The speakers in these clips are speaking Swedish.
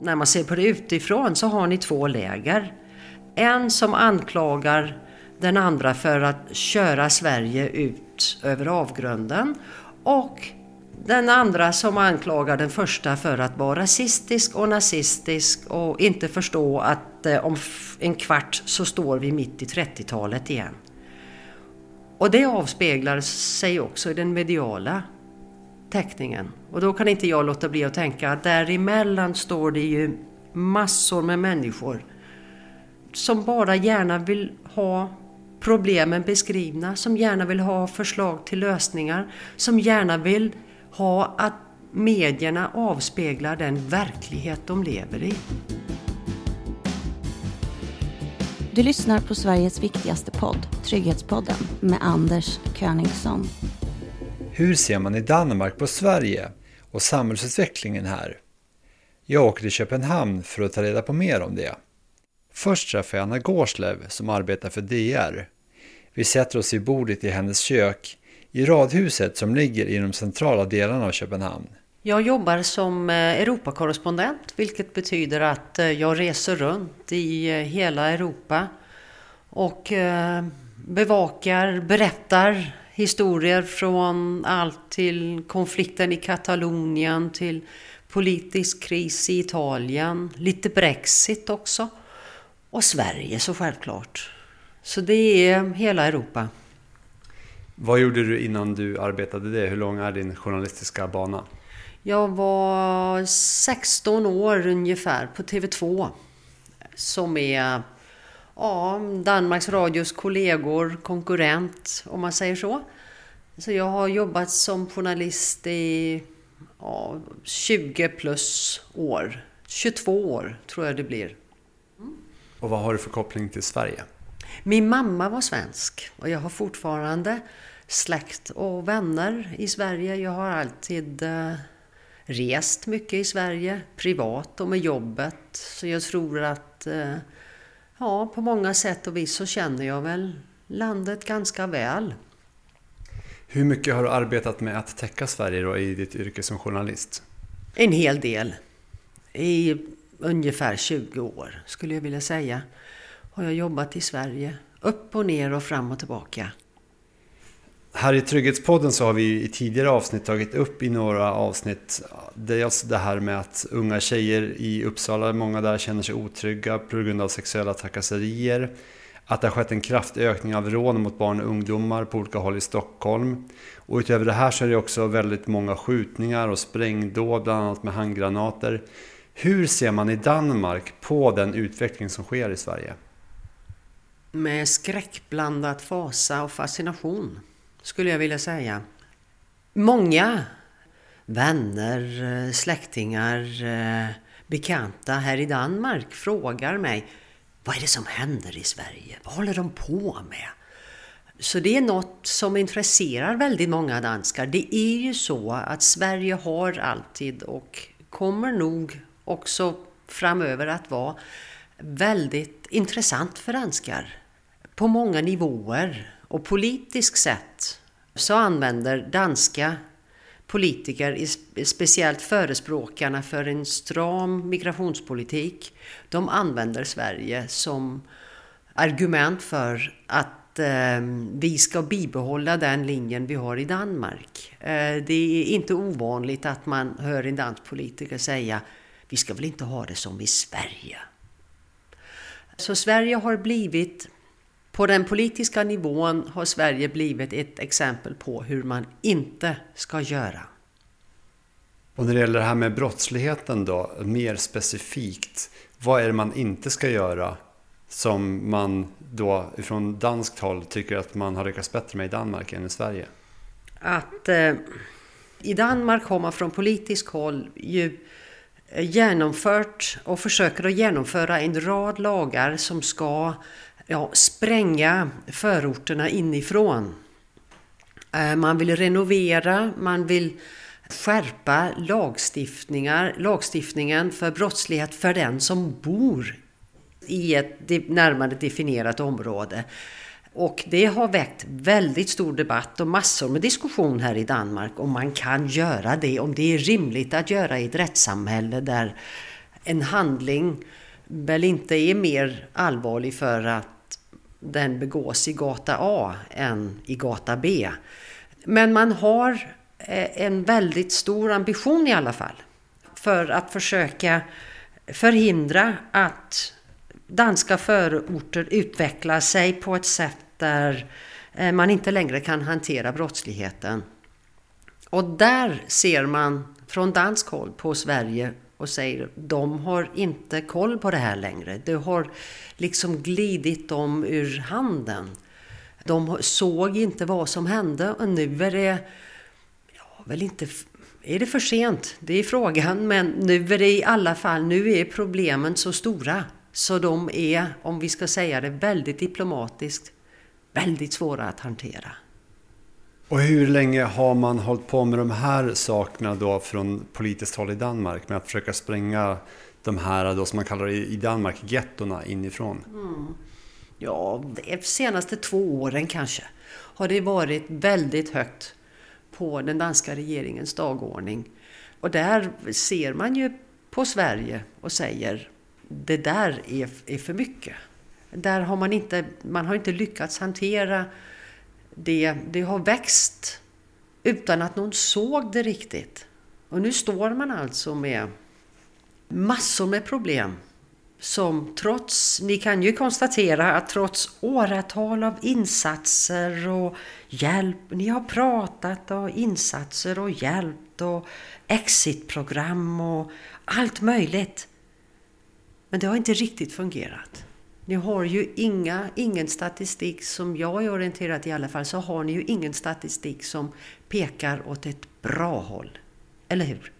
När man ser på det utifrån så har ni två läger. En som anklagar den andra för att köra Sverige ut över avgrunden och den andra som anklagar den första för att vara rasistisk och nazistisk och inte förstå att eh, om en kvart så står vi mitt i 30-talet igen. Och det avspeglar sig också i den mediala teckningen. Och då kan inte jag låta bli att tänka att däremellan står det ju massor med människor som bara gärna vill ha problemen beskrivna, som gärna vill ha förslag till lösningar, som gärna vill ha att medierna avspeglar den verklighet de lever i. Du lyssnar på Sveriges viktigaste podd, Trygghetspodden, med Anders Königsson. Hur ser man i Danmark på Sverige och samhällsutvecklingen här? Jag åker till Köpenhamn för att ta reda på mer om det. Först träffar jag Anna Gårslev som arbetar för DR. Vi sätter oss vid bordet i hennes kök i radhuset som ligger i de centrala delarna av Köpenhamn. Jag jobbar som eh, Europakorrespondent vilket betyder att eh, jag reser runt i eh, hela Europa och bevakar, berättar historier från allt till konflikten i Katalonien till politisk kris i Italien, lite Brexit också och Sverige så självklart. Så det är hela Europa. Vad gjorde du innan du arbetade det? Hur lång är din journalistiska bana? Jag var 16 år ungefär på TV2. Som är ja, Danmarks Radios kollegor, konkurrent om man säger så. Så jag har jobbat som journalist i ja, 20 plus år. 22 år tror jag det blir. Mm. Och vad har du för koppling till Sverige? Min mamma var svensk och jag har fortfarande släkt och vänner i Sverige. Jag har alltid eh, rest mycket i Sverige, privat och med jobbet. Så jag tror att eh, ja, på många sätt och vis så känner jag väl landet ganska väl. Hur mycket har du arbetat med att täcka Sverige då i ditt yrke som journalist? En hel del. I ungefär 20 år skulle jag vilja säga har jag jobbat i Sverige. Upp och ner och fram och tillbaka. Här i Trygghetspodden så har vi i tidigare avsnitt tagit upp i några avsnitt dels det här med att unga tjejer i Uppsala, många där känner sig otrygga på grund av sexuella trakasserier. Att det har skett en kraftig ökning av rån mot barn och ungdomar på olika håll i Stockholm. Och utöver det här så är det också väldigt många skjutningar och sprängdåd, bland annat med handgranater. Hur ser man i Danmark på den utveckling som sker i Sverige? Med skräckblandat fasa och fascination skulle jag vilja säga. Många vänner, eh, släktingar, eh, bekanta här i Danmark frågar mig vad är det som händer i Sverige? Vad håller de på med? Så det är något som intresserar väldigt många danskar. Det är ju så att Sverige har alltid och kommer nog också framöver att vara väldigt intressant för danskar. På många nivåer. Och politiskt sett så använder danska politiker, speciellt förespråkarna för en stram migrationspolitik, de använder Sverige som argument för att eh, vi ska bibehålla den linjen vi har i Danmark. Eh, det är inte ovanligt att man hör en dansk politiker säga vi ska väl inte ha det som i Sverige. Så Sverige har blivit på den politiska nivån har Sverige blivit ett exempel på hur man inte ska göra. Och när det gäller det här med brottsligheten då, mer specifikt. Vad är det man inte ska göra som man då från danskt håll tycker att man har lyckats bättre med i Danmark än i Sverige? Att eh, i Danmark har man från politiskt håll ju genomfört och försöker att genomföra en rad lagar som ska ja, spränga förorterna inifrån. Eh, man vill renovera, man vill skärpa lagstiftningar, lagstiftningen för brottslighet för den som bor i ett närmare definierat område. Och det har väckt väldigt stor debatt och massor med diskussion här i Danmark om man kan göra det, om det är rimligt att göra i ett rättssamhälle där en handling väl inte är mer allvarlig för att den begås i gata A än i gata B. Men man har eh, en väldigt stor ambition i alla fall för att försöka förhindra att danska förorter utvecklar sig på ett sätt där eh, man inte längre kan hantera brottsligheten. Och där ser man från dansk håll på Sverige och säger de har inte koll på det här längre. Det har liksom glidit dem ur handen. De såg inte vad som hände och nu är det, ja väl inte, är det för sent? Det är frågan, men nu är det i alla fall, nu är problemen så stora så de är, om vi ska säga det väldigt diplomatiskt, väldigt svåra att hantera. Och hur länge har man hållit på med de här sakerna då från politiskt håll i Danmark med att försöka spränga de här då som man kallar det i Danmark gettona inifrån? Mm. Ja, de senaste två åren kanske har det varit väldigt högt på den danska regeringens dagordning. Och där ser man ju på Sverige och säger det där är, är för mycket. Där har man inte, man har inte lyckats hantera det, det har växt utan att någon såg det riktigt. Och nu står man alltså med massor med problem som trots, ni kan ju konstatera att trots åratal av insatser och hjälp, ni har pratat och insatser och hjälpt och exitprogram och allt möjligt. Men det har inte riktigt fungerat. Ni har ju inga, ingen statistik som jag är orienterad i alla fall, så har ni ju ingen statistik som pekar åt ett bra håll. Eller hur?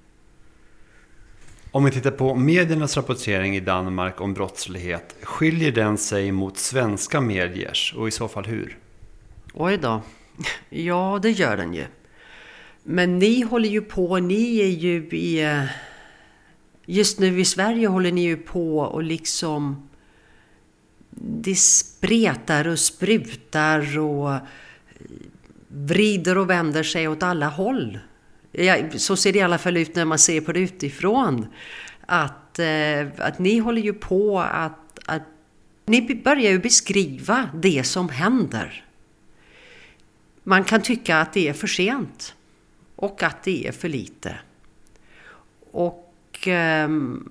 Om vi tittar på mediernas rapportering i Danmark om brottslighet, skiljer den sig mot svenska mediers och i så fall hur? Oj då. Ja, det gör den ju. Men ni håller ju på, ni är ju i... Eh, just nu i Sverige håller ni ju på och liksom det spretar och sprutar och eh, vrider och vänder sig åt alla håll. Så ser det i alla fall ut när man ser på det utifrån. Att, eh, att ni håller ju på att, att... Ni börjar ju beskriva det som händer. Man kan tycka att det är för sent. Och att det är för lite. Och... Ehm,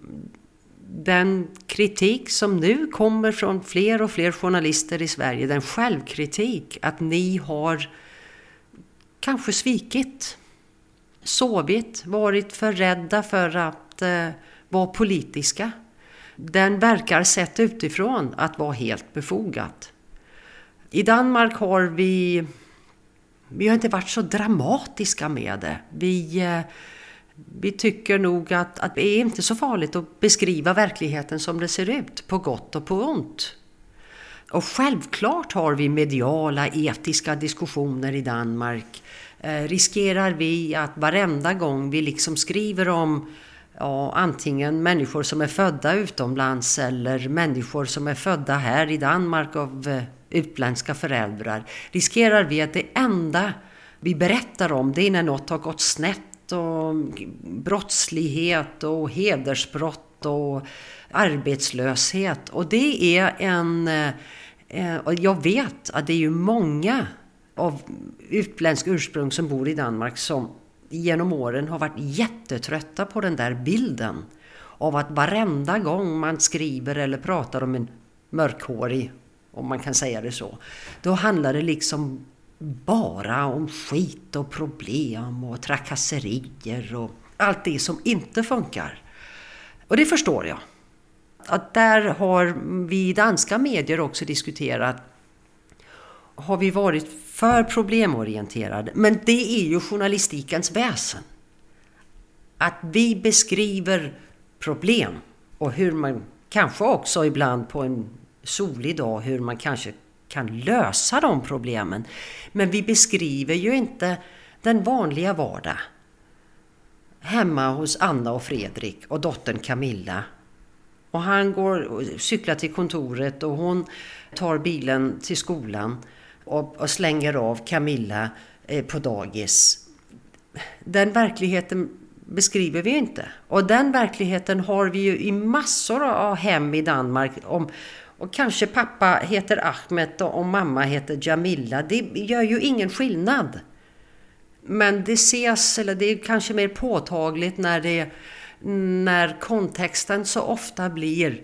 den kritik som nu kommer från fler och fler journalister i Sverige, den självkritik att ni har kanske svikit, sovit, varit för rädda för att eh, vara politiska. Den verkar sett utifrån att vara helt befogat. I Danmark har vi, vi har inte varit så dramatiska med det. Vi eh, vi tycker nog att, att det är inte så farligt att beskriva verkligheten som det ser ut, på gott och på ont. Och självklart har vi mediala, etiska diskussioner i Danmark. Eh, riskerar vi att varenda gång vi liksom skriver om ja, antingen människor som är födda utomlands eller människor som är födda här i Danmark av eh, utländska föräldrar, riskerar vi att det enda vi berättar om det är när något har gått snett och brottslighet och hedersbrott och arbetslöshet. Och det är en... Eh, och jag vet att det är ju många av utländsk ursprung som bor i Danmark som genom åren har varit jättetrötta på den där bilden av att varenda gång man skriver eller pratar om en mörkhårig, om man kan säga det så, då handlar det liksom bara om skit och problem och trakasserier och allt det som inte funkar. Och det förstår jag. Att där har vi danska medier också diskuterat har vi varit för problemorienterade. Men det är ju journalistikens väsen. Att vi beskriver problem och hur man kanske också ibland på en solig dag hur man kanske kan lösa de problemen. Men vi beskriver ju inte den vanliga vardag. Hemma hos Anna och Fredrik och dottern Camilla. Och han går och cyklar till kontoret och hon tar bilen till skolan och, och slänger av Camilla eh, på dagis. Den verkligheten beskriver vi inte. Och den verkligheten har vi ju i massor av hem i Danmark. Om, och kanske pappa heter Ahmed och mamma heter Jamila. Det gör ju ingen skillnad. Men det ses, eller det är kanske mer påtagligt när, det, när kontexten så ofta blir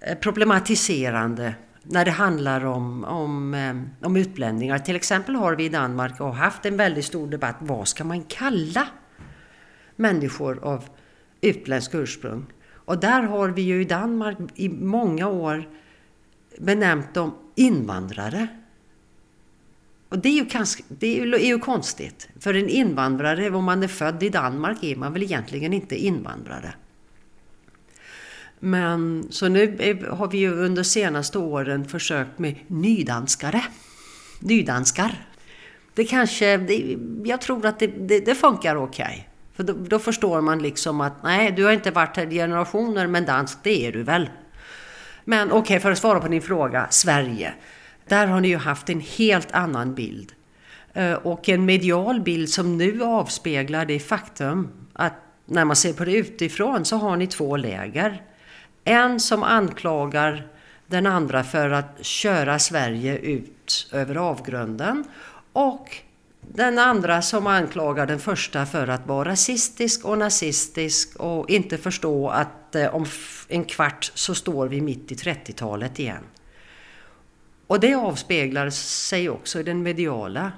eh, problematiserande när det handlar om, om, eh, om utlänningar. Till exempel har vi i Danmark och haft en väldigt stor debatt. Vad ska man kalla människor av utländsk ursprung? Och där har vi ju i Danmark i många år benämnt dem invandrare. Och det är ju, ganska, det är ju konstigt. För en invandrare, om man är född i Danmark, är man väl egentligen inte invandrare. Men så nu har vi ju under senaste åren försökt med nydanskare. Nydanskar. Det kanske, det, jag tror att det, det, det funkar okej. Okay. För då, då, förstår man liksom att nej, du har inte varit här i generationer, men dansk det är du väl. Men okej, okay, för att svara på din fråga, Sverige. Där har ni ju haft en helt annan bild. Eh, och en medial bild som nu avspeglar det faktum att när man ser på det utifrån så har ni två läger. En som anklagar den andra för att köra Sverige ut över avgrunden och den andra som anklagar den första för att vara rasistisk och nazistisk och inte förstå att eh, om en kvart så står vi mitt i 30-talet igen. Och det avspeglar sig också i den mediala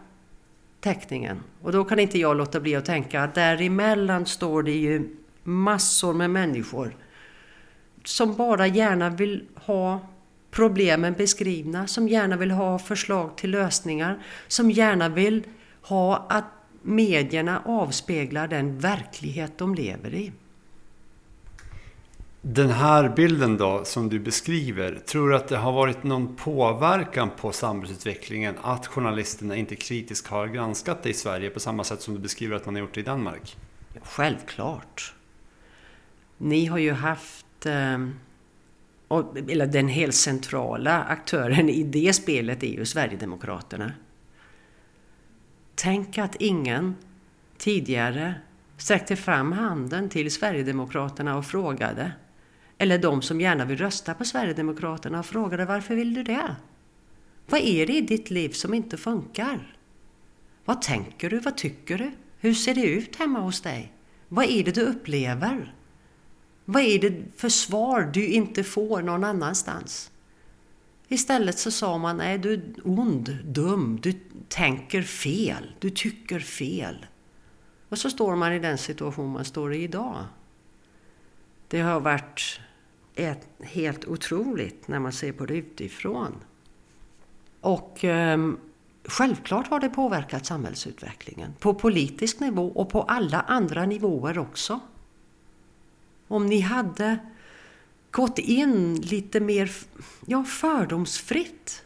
teckningen. Och då kan inte jag låta bli att tänka att däremellan står det ju massor med människor som bara gärna vill ha problemen beskrivna, som gärna vill ha förslag till lösningar, som gärna vill ha att medierna avspeglar den verklighet de lever i. Den här bilden då som du beskriver, tror du att det har varit någon påverkan på samhällsutvecklingen att journalisterna inte kritiskt har granskat det i Sverige på samma sätt som du beskriver att man har gjort det i Danmark? Självklart. Ni har ju haft, eh, eller den helt centrala aktören i det spelet är ju Sverigedemokraterna. Tänk att ingen tidigare sträckte fram handen till Sverigedemokraterna och frågade eller de som gärna vill rösta på Sverigedemokraterna och frågade varför vill du det? Vad är det i ditt liv som inte funkar? Vad tänker du? Vad tycker du? Hur ser det ut hemma hos dig? Vad är det du upplever? Vad är det för svar du inte får någon annanstans? Istället så sa man, nej du är ond, dum, du tänker fel, du tycker fel. Och så står man i den situation man står i idag. Det har varit ett, helt otroligt när man ser på det utifrån. Och eh, självklart har det påverkat samhällsutvecklingen på politisk nivå och på alla andra nivåer också. Om ni hade gått in lite mer ja, fördomsfritt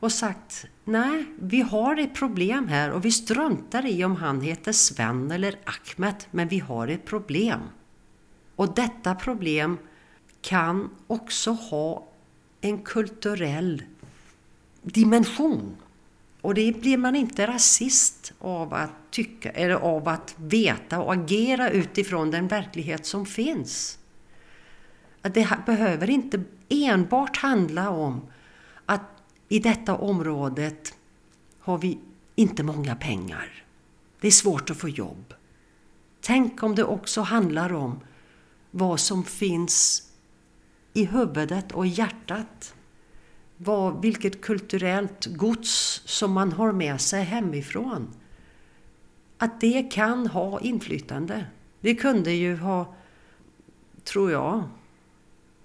och sagt nej, vi har ett problem här och vi struntar i om han heter Sven eller Ahmed, men vi har ett problem. Och detta problem kan också ha en kulturell dimension. Och det blir man inte rasist av att tycka eller av att veta och agera utifrån den verklighet som finns. Att det behöver inte enbart handla om att i detta området har vi inte många pengar. Det är svårt att få jobb. Tänk om det också handlar om vad som finns i huvudet och hjärtat. Vad, vilket kulturellt gods som man har med sig hemifrån. Att det kan ha inflytande. Det kunde ju ha, tror jag,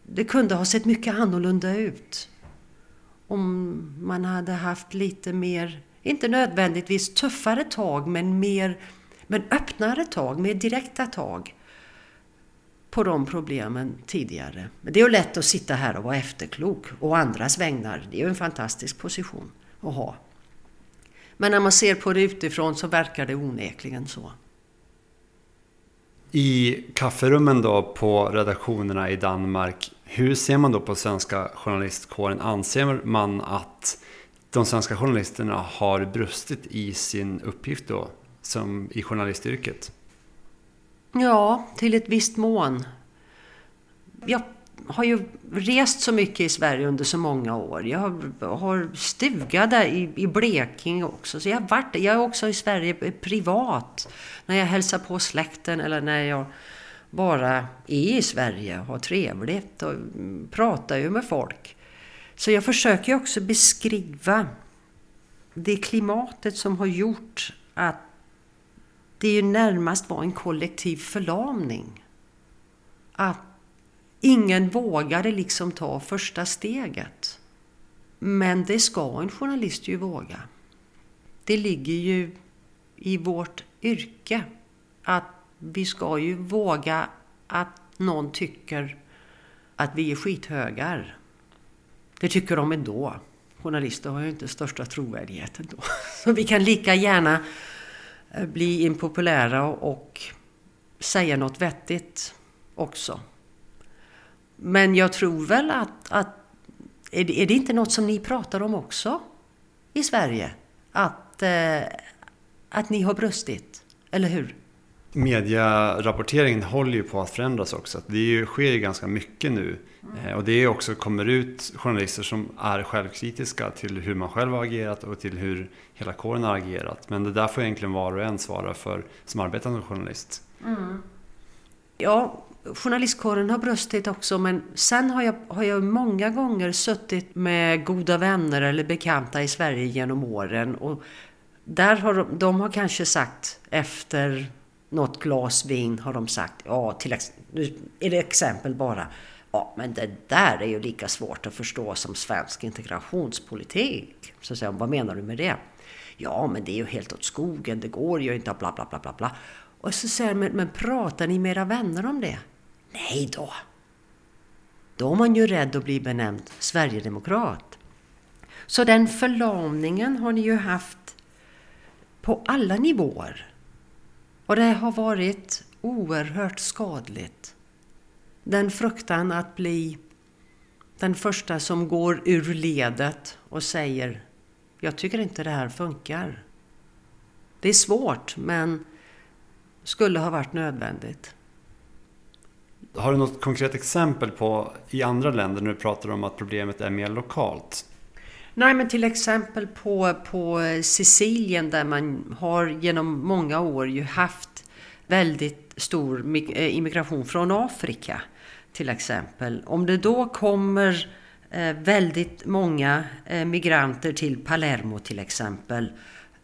det kunde ha sett mycket annorlunda ut. Om man hade haft lite mer, inte nödvändigtvis tuffare tag, men mer men öppnare tag, mer direkta tag på de problemen tidigare. Men det är ju lätt att sitta här och vara efterklok och andras vägnar. Det är ju en fantastisk position att ha. Men när man ser på det utifrån så verkar det onekligen så. I kafferummen då på redaktionerna i Danmark, hur ser man då på svenska journalistkåren? Anser man att de svenska journalisterna har brustit i sin uppgift då, som i journalistyrket? Ja, till ett visst mån. Jag har ju rest så mycket i Sverige under så många år. Jag har, stuga där i, i Blekinge också. Så jag har varit Jag är också i Sverige privat. När jag hälsar på släkten eller när jag bara är i Sverige och har trevligt och pratar ju med folk. Så jag försöker också beskriva det klimatet som har gjort att det ju närmast var en kollektiv förlamning. Att ingen vågade liksom ta första steget. Men det ska en journalist ju våga. Det ligger ju i vårt yrke att vi ska ju våga att någon tycker att vi är skithögar. Det tycker de ändå. Journalister har ju inte största trovärdigheten då. Så vi kan lika gärna eh, bli impopulära och säga något vettigt också. Men jag tror väl att, att är, det, är det inte något som ni pratar om också i Sverige? Att, eh, att ni har brustit, eller hur? Mediarapporteringen håller ju på att förändras också. Det sker ju ganska mycket nu. Eh, och det är också kommer ut journalister som är självkritiska till hur man själv har agerat och till hur hela kåren har agerat. Men det där får egentligen var och en svara för som arbetar som journalist. Mm. Ja, journalistkåren har brustit också men sen har jag, har jag många gånger suttit med goda vänner eller bekanta i Sverige genom åren och där har de, de har kanske sagt efter något glas vin har de sagt, ja till nu är det exempel bara, ja men det där är ju lika svårt att förstå som svensk integrationspolitik. Så säger de, vad menar du med det? Ja men det är ju helt åt skogen, det går ju inte, bla bla bla bla bla. Och så säger de, men, men pratar ni med era vänner om det? Nej då. Då är man ju rädd att bli benämnd Sverigedemokrat. Så den förlamningen har ni ju haft på alla nivåer. Och det har varit oerhört skadligt. Den fruktan att bli den första som går ur ledet och säger Jag tycker inte det här funkar. Det är svårt men skulle ha varit nödvändigt. Har du något konkret exempel på i andra länder när du pratar om att problemet är mer lokalt? Nej, men till exempel på, på Sicilien där man har genom många år ju haft väldigt stor eh, immigration från Afrika till exempel. Om det då kommer eh, väldigt många eh, migranter till Palermo till exempel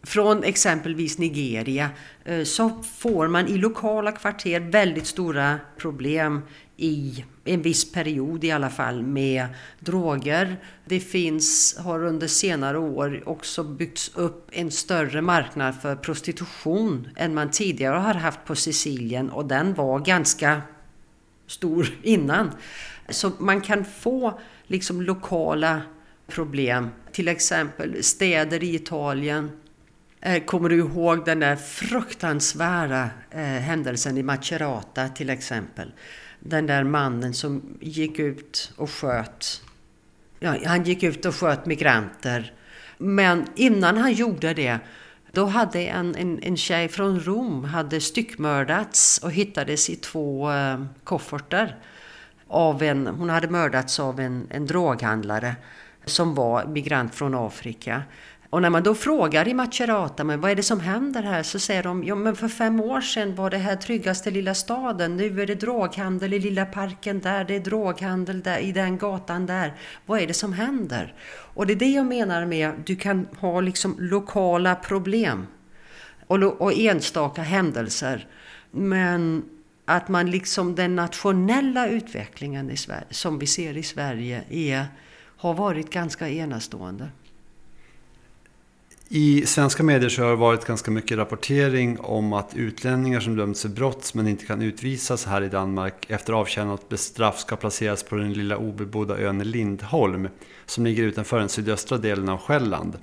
från exempelvis Nigeria eh, så får man i lokala kvarter väldigt stora problem i en viss period i alla fall med droger. Det finns, har under senare år också byggts upp en större marknad för prostitution än man tidigare har haft på Sicilien och den var ganska stor innan. Så man kan få liksom lokala problem. Till exempel städer i Italien. Eh, kommer du ihåg den där fruktansvärda eh, händelsen i Macerata till exempel? Den där mannen som gick ut och sköt. Ja, han gick ut och sköt migranter. Men innan han gjorde det, då hade en, en, en tjej från Rom hade styckmördats och hittades i två eh, kofferter. Av en, hon hade mördats av en, en droghandlare som var migrant från Afrika. Och när man då frågar i Macerata, men vad är det som händer här? Så säger de, ja men för fem år sedan var det här tryggaste lilla staden. Nu är det droghandel i lilla parken där, det är droghandel där, i den gatan där. Vad är det som händer? Och det är det jag menar med, du kan ha liksom lokala problem. Och, och enstaka händelser. Men att man liksom den nationella utvecklingen i Sverige, som vi ser i Sverige är, har varit ganska enastående. I svenska medier så har det varit ganska mycket rapportering om att utlänningar som dömts för brott men inte kan utvisas här i Danmark efter avtjänat bestraff ska placeras på den lilla obebodda ön Lindholm som ligger utanför den sydöstra delen av Själland.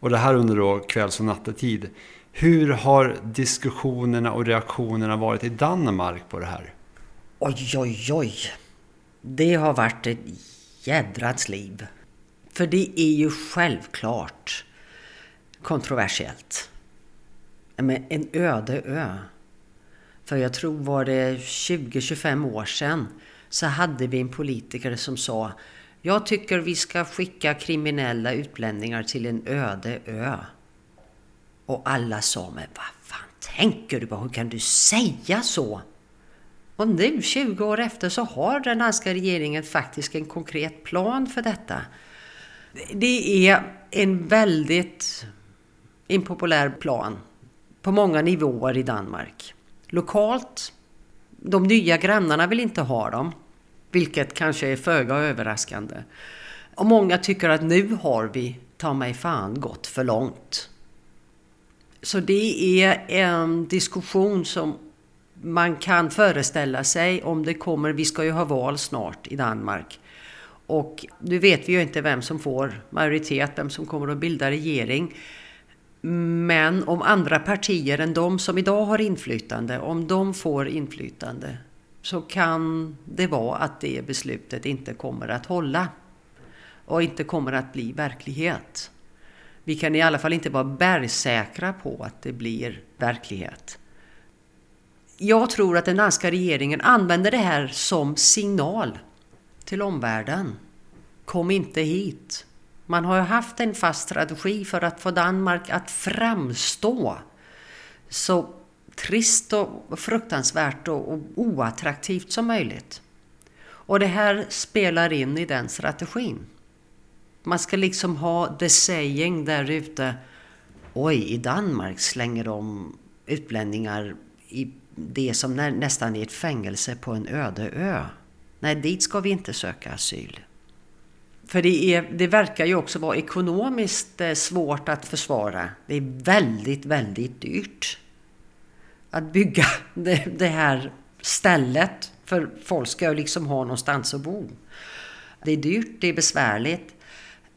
Och det här under då kvälls och nattetid. Hur har diskussionerna och reaktionerna varit i Danmark på det här? Oj, oj, oj. Det har varit ett jädrans liv. För det är ju självklart kontroversiellt. Men en öde ö. för jag tror var det 20-25 år sedan, så hade vi en politiker som sa Jag tycker vi ska skicka kriminella utlänningar till en öde ö. Och alla sa men vad fan tänker du på? Hur kan du säga så? Och nu, 20 år efter, så har den danska regeringen faktiskt en konkret plan för detta. Det är en väldigt impopulär plan på många nivåer i Danmark. Lokalt, de nya grannarna vill inte ha dem, vilket kanske är föga överraskande. Och många tycker att nu har vi, ta mig fan, gått för långt. Så det är en diskussion som man kan föreställa sig om det kommer, vi ska ju ha val snart i Danmark. Och nu vet vi ju inte vem som får majoritet, vem som kommer att bilda regering. Men om andra partier än de som idag har inflytande, om de får inflytande så kan det vara att det beslutet inte kommer att hålla och inte kommer att bli verklighet. Vi kan i alla fall inte vara bergsäkra på att det blir verklighet. Jag tror att den danska regeringen använder det här som signal till omvärlden. Kom inte hit. Man har ju haft en fast strategi för att få Danmark att framstå så trist och fruktansvärt och oattraktivt som möjligt. Och det här spelar in i den strategin. Man ska liksom ha the saying där ute. Oj, i Danmark slänger de utlänningar i det som nästan är ett fängelse på en öde ö. Nej, dit ska vi inte söka asyl. För det, är, det verkar ju också vara ekonomiskt eh, svårt att försvara. Det är väldigt, väldigt dyrt att bygga det, det här stället. För folk ska ju liksom ha någonstans att bo. Det är dyrt, det är besvärligt.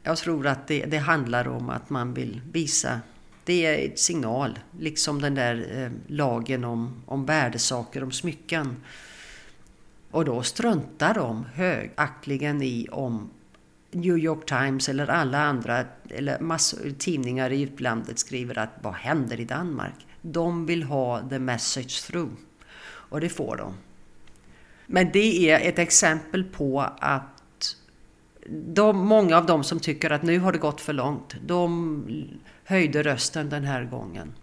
Jag tror att det, det handlar om att man vill visa det är ett signal, liksom den där eh, lagen om, om värdesaker, om smycken. Och då struntar de högaktligen i om New York Times eller alla andra eller massor, tidningar i utlandet skriver att vad händer i Danmark? De vill ha the message through. Och det får de. Men det är ett exempel på att de, många av dem som tycker att nu har det gått för långt, de höjde rösten den här gången.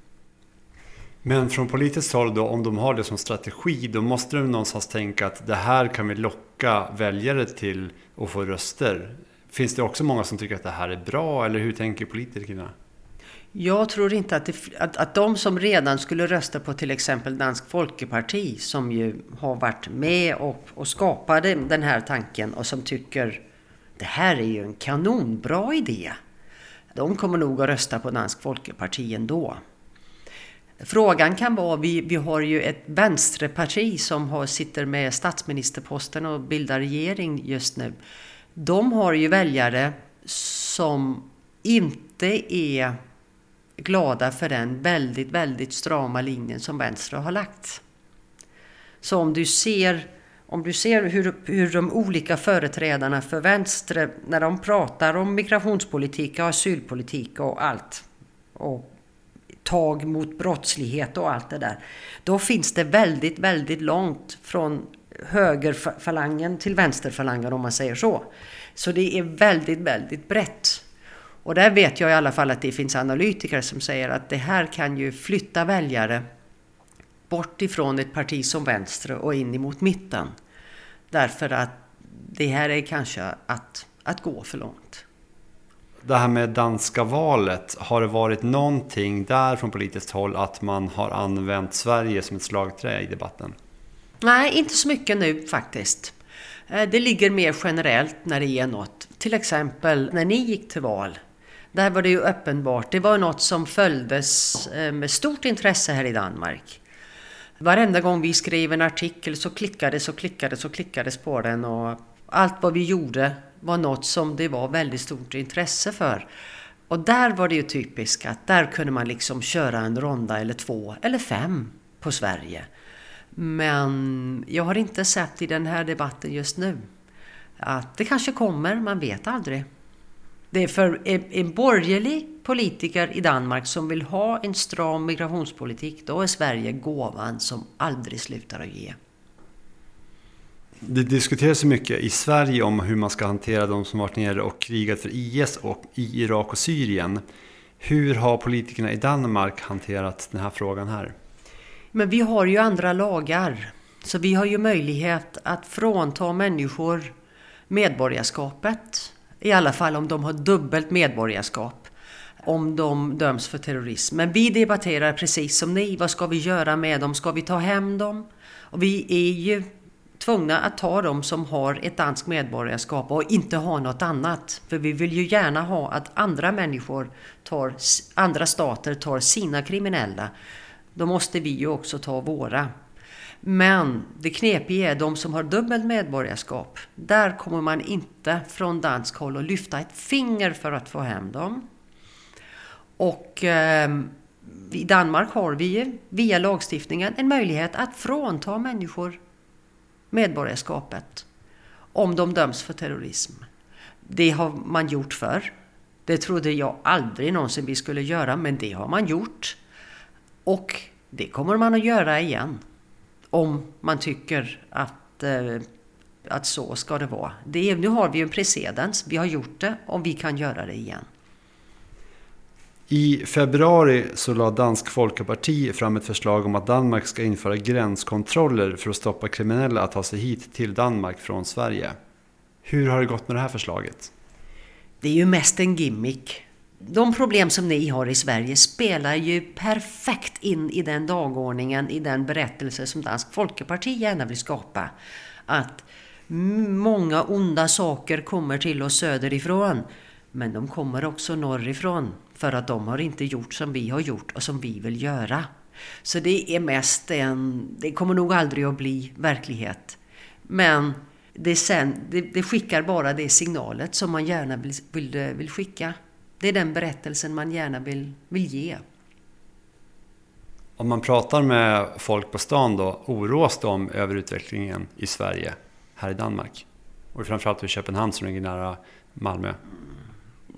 Men från politiskt håll då, om de har det som strategi, då måste de någonstans tänka att det här kan vi locka väljare till och få röster. Finns det också många som tycker att det här är bra, eller hur tänker politikerna? Jag tror inte att, det, att, att de som redan skulle rösta på till exempel Dansk Folkeparti, som ju har varit med och, och skapade den här tanken och som tycker det här är ju en kanonbra idé. De kommer nog att rösta på Dansk Folkeparti ändå. Frågan kan vara, vi, vi har ju ett vänsterparti som har, sitter med statsministerposten och bildar regering just nu. De har ju väljare som inte är glada för den väldigt, väldigt strama linjen som vänster har lagt. Så om du ser, om du ser hur, hur de olika företrädarna för vänster, när de pratar om migrationspolitik och asylpolitik och allt, och tag mot brottslighet och allt det där, då finns det väldigt, väldigt långt från högerfalangen till vänsterfalangen om man säger så. Så det är väldigt, väldigt brett. Och där vet jag i alla fall att det finns analytiker som säger att det här kan ju flytta väljare bort ifrån ett parti som vänster och in emot mitten. Därför att det här är kanske att, att gå för långt. Det här med danska valet, har det varit någonting där från politiskt håll att man har använt Sverige som ett slagträ i debatten? Nej, inte så mycket nu faktiskt. Eh, det ligger mer generellt när det är något. Till exempel när ni gick till val. Där var det ju uppenbart. Det var något som följdes eh, med stort intresse här i Danmark. Varenda gång vi skrev en artikel så klickades och klickades och klickades på den och allt vad vi gjorde var något som det var väldigt stort intresse för. Och där var det ju typiskt att där kunde man liksom köra en ronda eller två eller fem på Sverige. Men jag har inte sett i den här debatten just nu att det kanske kommer, man vet aldrig. Det är för en, borgerlig politiker i Danmark som vill ha en stram migrationspolitik, då är Sverige gåvan som aldrig slutar att ge. Det diskuteras så mycket i Sverige om hur man ska hantera de som varit nere och krigat för IS och i Irak och Syrien. Hur har politikerna i Danmark hanterat den här frågan här? Men vi har ju andra lagar. Så vi har ju möjlighet att frånta människor medborgarskapet. I alla fall om de har dubbelt medborgarskap. Om de döms för terrorism. Men vi debatterar precis som ni. Vad ska vi göra med dem? Ska vi ta hem dem? Och vi är ju tvungna att ta dem som har ett danskt medborgarskap och inte ha något annat. För vi vill ju gärna ha att andra människor tar, andra stater tar sina kriminella. Då måste vi ju också ta våra. Men det knepiga är de som har dubbelt medborgarskap. Där kommer man inte från dansk håll att lyfta ett finger för att få hem dem. Och eh, i Danmark har vi ju via lagstiftningen en möjlighet att frånta människor medborgarskapet om de döms för terrorism. Det har man gjort förr. Det trodde jag aldrig någonsin vi skulle göra, men det har man gjort. Och det kommer man att göra igen. Om man tycker att, eh, att så ska det vara. Det är, nu har vi en precedens, vi har gjort det och vi kan göra det igen. I februari så lade Dansk Folkeparti fram ett förslag om att Danmark ska införa gränskontroller för att stoppa kriminella att ta sig hit till Danmark från Sverige. Hur har det gått med det här förslaget? Det är ju mest en gimmick. De problem som ni har i Sverige spelar ju perfekt in i den dagordningen, i den berättelse som Dansk Folkeparti gärna vill skapa. Att många onda saker kommer till oss söderifrån, men de kommer också norrifrån. För att de har inte gjort som vi har gjort och som vi vill göra. Så det är mest en... Det kommer nog aldrig att bli verklighet. Men det, sen, det, det skickar bara det signalet som man gärna vill, vill, vill skicka. Det är den berättelsen man gärna vill, vill ge. Om man pratar med folk på stan då, oroas de över utvecklingen i Sverige, här i Danmark? Och framförallt i Köpenhamn som ligger nära Malmö.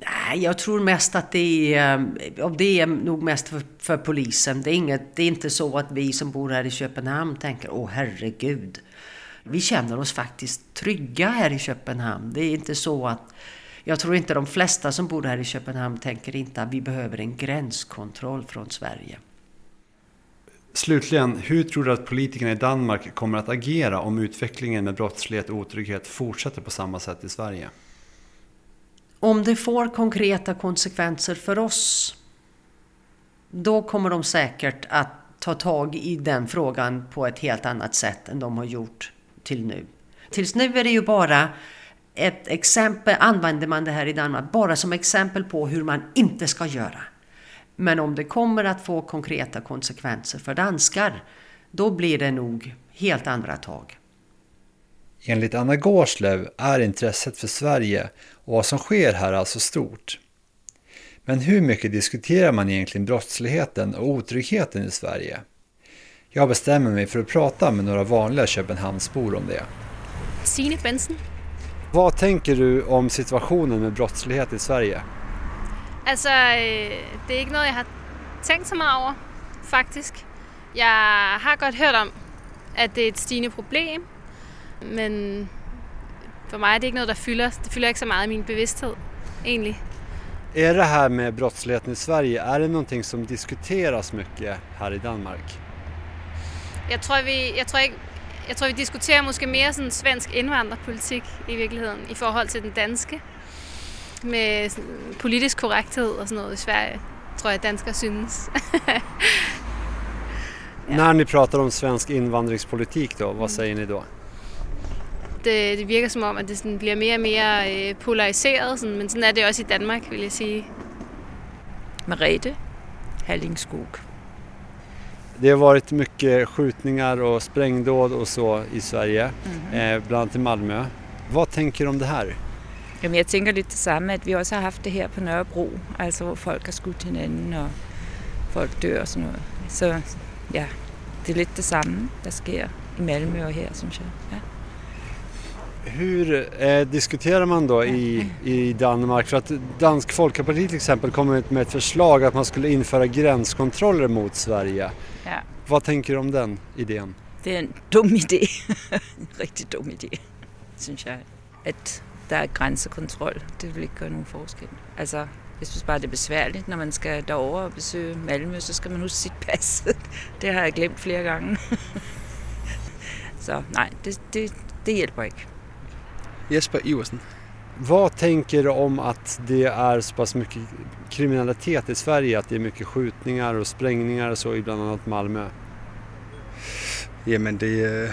Nej, jag tror mest att det är, och det är nog mest för, för, polisen. Det är, inget, det är inte så att vi som bor här i Köpenhamn tänker, åh herregud. Vi känner oss faktiskt trygga här i Köpenhamn. Det är inte så att, jag tror inte de flesta som bor här i Köpenhamn tänker inte att vi behöver en gränskontroll från Sverige. Slutligen, hur tror du att politikerna i Danmark kommer att agera om utvecklingen med brottslighet och otrygghet fortsätter på samma sätt i Sverige? Om det får konkreta konsekvenser för oss, då kommer de säkert att ta tag i den frågan på ett helt annat sätt än de har gjort till nu. Tills nu är det ju bara ett exempel, använder man det här i Danmark bara som exempel på hur man inte ska göra. Men om det kommer att få konkreta konsekvenser för danskar, då blir det nog helt andra tag. Enligt Anna Gårdslöv är intresset för Sverige och vad som sker här alltså stort. Men hur mycket diskuterar man egentligen brottsligheten och otryggheten i Sverige? Jag bestämmer mig för att prata med några vanliga Köpenhamnsbor om det. Signe Benson. Vad tänker du om situationen med brottslighet i Sverige? Alltså, det är inte något jag har tänkt så mycket över, faktiskt. Jag har godt hört om, att det är ett stigande problem, men för mig är det inte något, der fyller. Det fyller inte så mycket i min bevidsthed, egentlig. Är det här med brottsligheten i Sverige, är det någonting som diskuteras mycket här i Danmark? Jag tror, vi, jag tror, ikke, jag tror vi diskuterar måske mer sådan svensk indvandrerpolitik i virkeligheden i forhold til den danske. Med politisk korrekthed och sånt i Sverige, tror jag danskar synes. ja. När ni pratar om svensk invandringspolitik då, vad säger ni då? det, det virker som om, at det sådan bliver mere og mere øh, polariseret, sådan, men sådan er det også i Danmark, vil jeg sige. Merete Hallingskog. Det har varit mycket skjutningar och sprängdåd och så i Sverige, mm. bland annat i Malmö. Vad tänker du om det här? Jamen, jag tänker lite detsamma, att vi också har haft det här på Nørrebro, alltså hvor folk har skudt hinanden och folk dör och noget. Så ja, det är lite detsamma, der sker i Malmö och här, synes jag. Ja. Hur eh, diskuterar man då i, i Danmark? För att Dansk Folkparti till exempel kommer med ett förslag att man skulle införa gränskontroller mot Sverige. Ja. Vad tänker du om den idén? Det er en dum idé. en rigtig dum idé, synes jeg. At der er grænsekontrol, det vil ikke gøre nogen forskel. Altså, jeg synes bare, det er besværligt, når man skal derover og besøge Malmø, så skal man huske sit pas. det har jeg glemt flere gange. så nej, det, det, det hjælper ikke. Jesper Iversen. Vad tänker du om att det är så pass mycket kriminalitet i Sverige? Att det är mycket skjutningar och sprängningar och så i bland annat Malmö? Jamen det,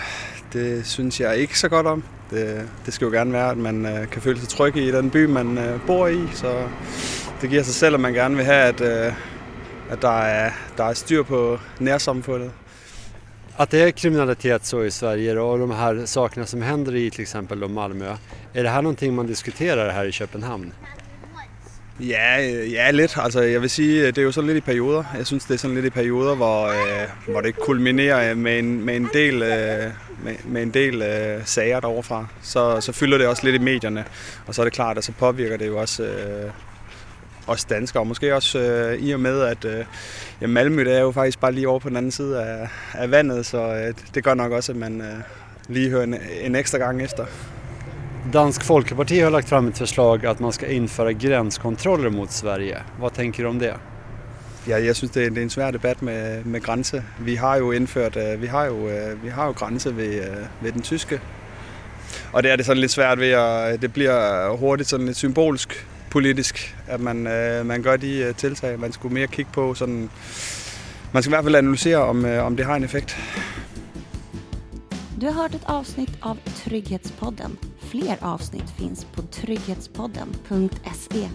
det synes jeg ikke så godt om. Det, det skal jo gerne være, at man øh, kan føle sig tryg i den by, man øh, bor i. Så det giver sig selv, at man gerne vil have, at, øh, at der, er, der er styr på nærsamfundet. Att det är kriminalitet så i Sverige och de här sakerna som händer i till exempel då Malmö. Är det här någonting man diskuterar här i Köpenhamn? Ja, ja, lidt. Altså, jeg vil sige, det er jo sådan lidt i perioder. Jeg synes, det er sådan lidt i perioder, hvor, øh, hvor det kulminerer med en, med en del, øh, med, med en del øh, sager deroverfra. Så, så fylder det også lidt i medierne, og så er det klart, at så påvirker det jo også, øh, også danskere. Og måske også øh, i og med, at øh, ja, Malmø det er jo faktisk bare lige over på den anden side af, af vandet, så øh, det gør nok også, at man øh, lige hører en, en ekstra gang efter. Dansk Folkeparti har lagt fram ett förslag att man ska införa gränskontroller mot Sverige. Vad tänker du om det? Ja, jeg synes, det er, det er en svær debat med, med grænse. Vi har jo indført, øh, vi har jo, øh, vi har jo grænse ved, øh, ved den tyske. Og det er det sådan lidt svært ved, at det bliver hurtigt sådan lidt symbolsk politisk, at man, øh, man gør de øh, tiltag. Man skulle mere kigge på sådan, man skal i hvert fald analysere, om, øh, om det har en effekt. Du har hört ett avsnitt av Trygghetspodden. Fler avsnitt finns på trygghetspodden.se.